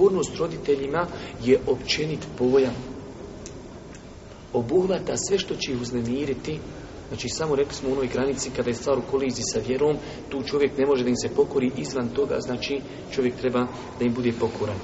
Pokornost roditeljima je općenit pojam. Obuhvata sve što će ih uznemiriti, Znači, samo rekli smo u onoj granici kada je stvar u kolizi sa vjerom, tu čovjek ne može da im se pokori izvan toga, znači čovjek treba da im bude pokoran.